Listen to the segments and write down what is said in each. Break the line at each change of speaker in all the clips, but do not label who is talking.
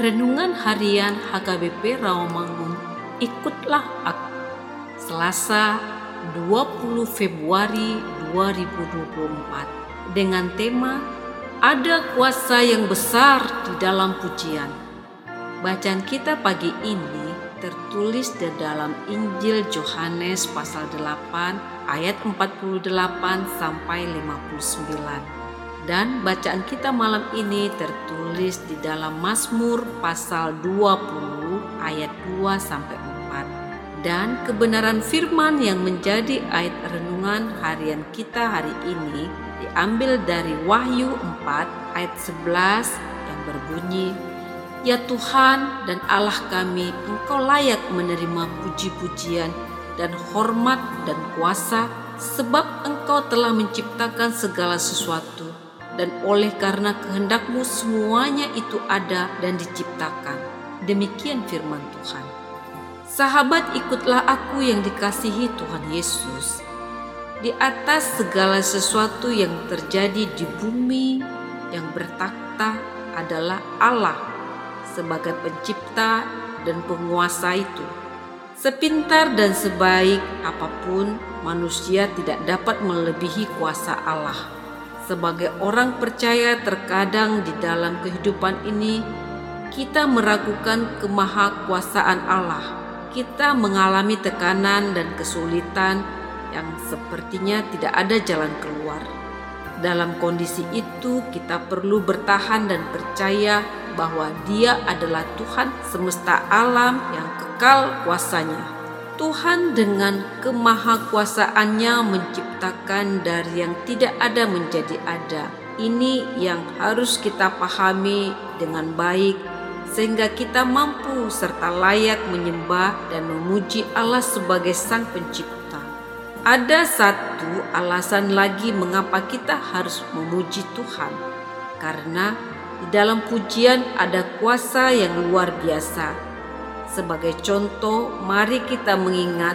Renungan Harian HKBP Rawamangun. Ikutlah Aku. Selasa 20 Februari 2024 dengan tema Ada kuasa yang besar di dalam pujian. Bacaan kita pagi ini tertulis di dalam Injil Yohanes pasal 8 ayat 48 sampai 59. Dan bacaan kita malam ini tertulis di dalam Mazmur pasal 20 ayat 2 sampai 4. Dan kebenaran firman yang menjadi ayat renungan harian kita hari ini diambil dari Wahyu 4 ayat 11 yang berbunyi Ya Tuhan dan Allah kami, Engkau layak menerima puji-pujian dan hormat dan kuasa, sebab Engkau telah menciptakan segala sesuatu, dan oleh karena kehendakmu semuanya itu ada dan diciptakan. Demikian firman Tuhan. Sahabat ikutlah aku yang dikasihi Tuhan Yesus. Di atas segala sesuatu yang terjadi di bumi yang bertakhta adalah Allah sebagai pencipta dan penguasa itu. Sepintar dan sebaik apa pun, manusia tidak dapat melebihi kuasa Allah sebagai orang percaya terkadang di dalam kehidupan ini kita meragukan kemahakuasaan Allah. Kita mengalami tekanan dan kesulitan yang sepertinya tidak ada jalan keluar. Dalam kondisi itu, kita perlu bertahan dan percaya bahwa Dia adalah Tuhan semesta alam yang kekal kuasanya. Tuhan dengan kemahakuasaannya menciptakan dari yang tidak ada menjadi ada. Ini yang harus kita pahami dengan baik sehingga kita mampu serta layak menyembah dan memuji Allah sebagai Sang Pencipta. Ada satu alasan lagi mengapa kita harus memuji Tuhan. Karena di dalam pujian ada kuasa yang luar biasa sebagai contoh, mari kita mengingat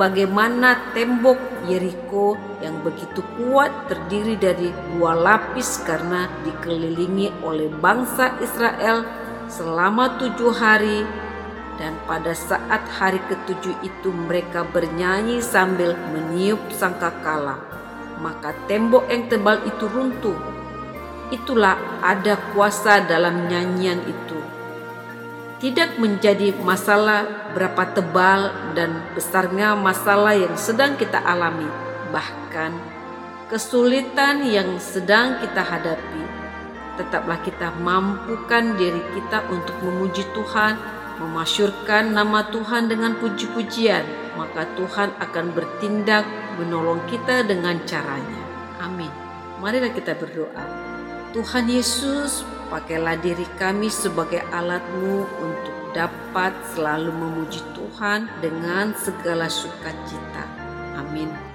bagaimana tembok Yeriko yang begitu kuat terdiri dari dua lapis karena dikelilingi oleh bangsa Israel selama tujuh hari. Dan pada saat hari ketujuh itu mereka bernyanyi sambil meniup sangkakala. Maka tembok yang tebal itu runtuh. Itulah ada kuasa dalam nyanyian itu tidak menjadi masalah berapa tebal dan besarnya masalah yang sedang kita alami, bahkan kesulitan yang sedang kita hadapi. Tetaplah kita mampukan diri kita untuk memuji Tuhan, memasyurkan nama Tuhan dengan puji-pujian, maka Tuhan akan bertindak menolong kita dengan caranya. Amin. Marilah kita berdoa. Tuhan Yesus, pakailah diri kami sebagai alatmu untuk dapat selalu memuji Tuhan dengan segala sukacita. Amin.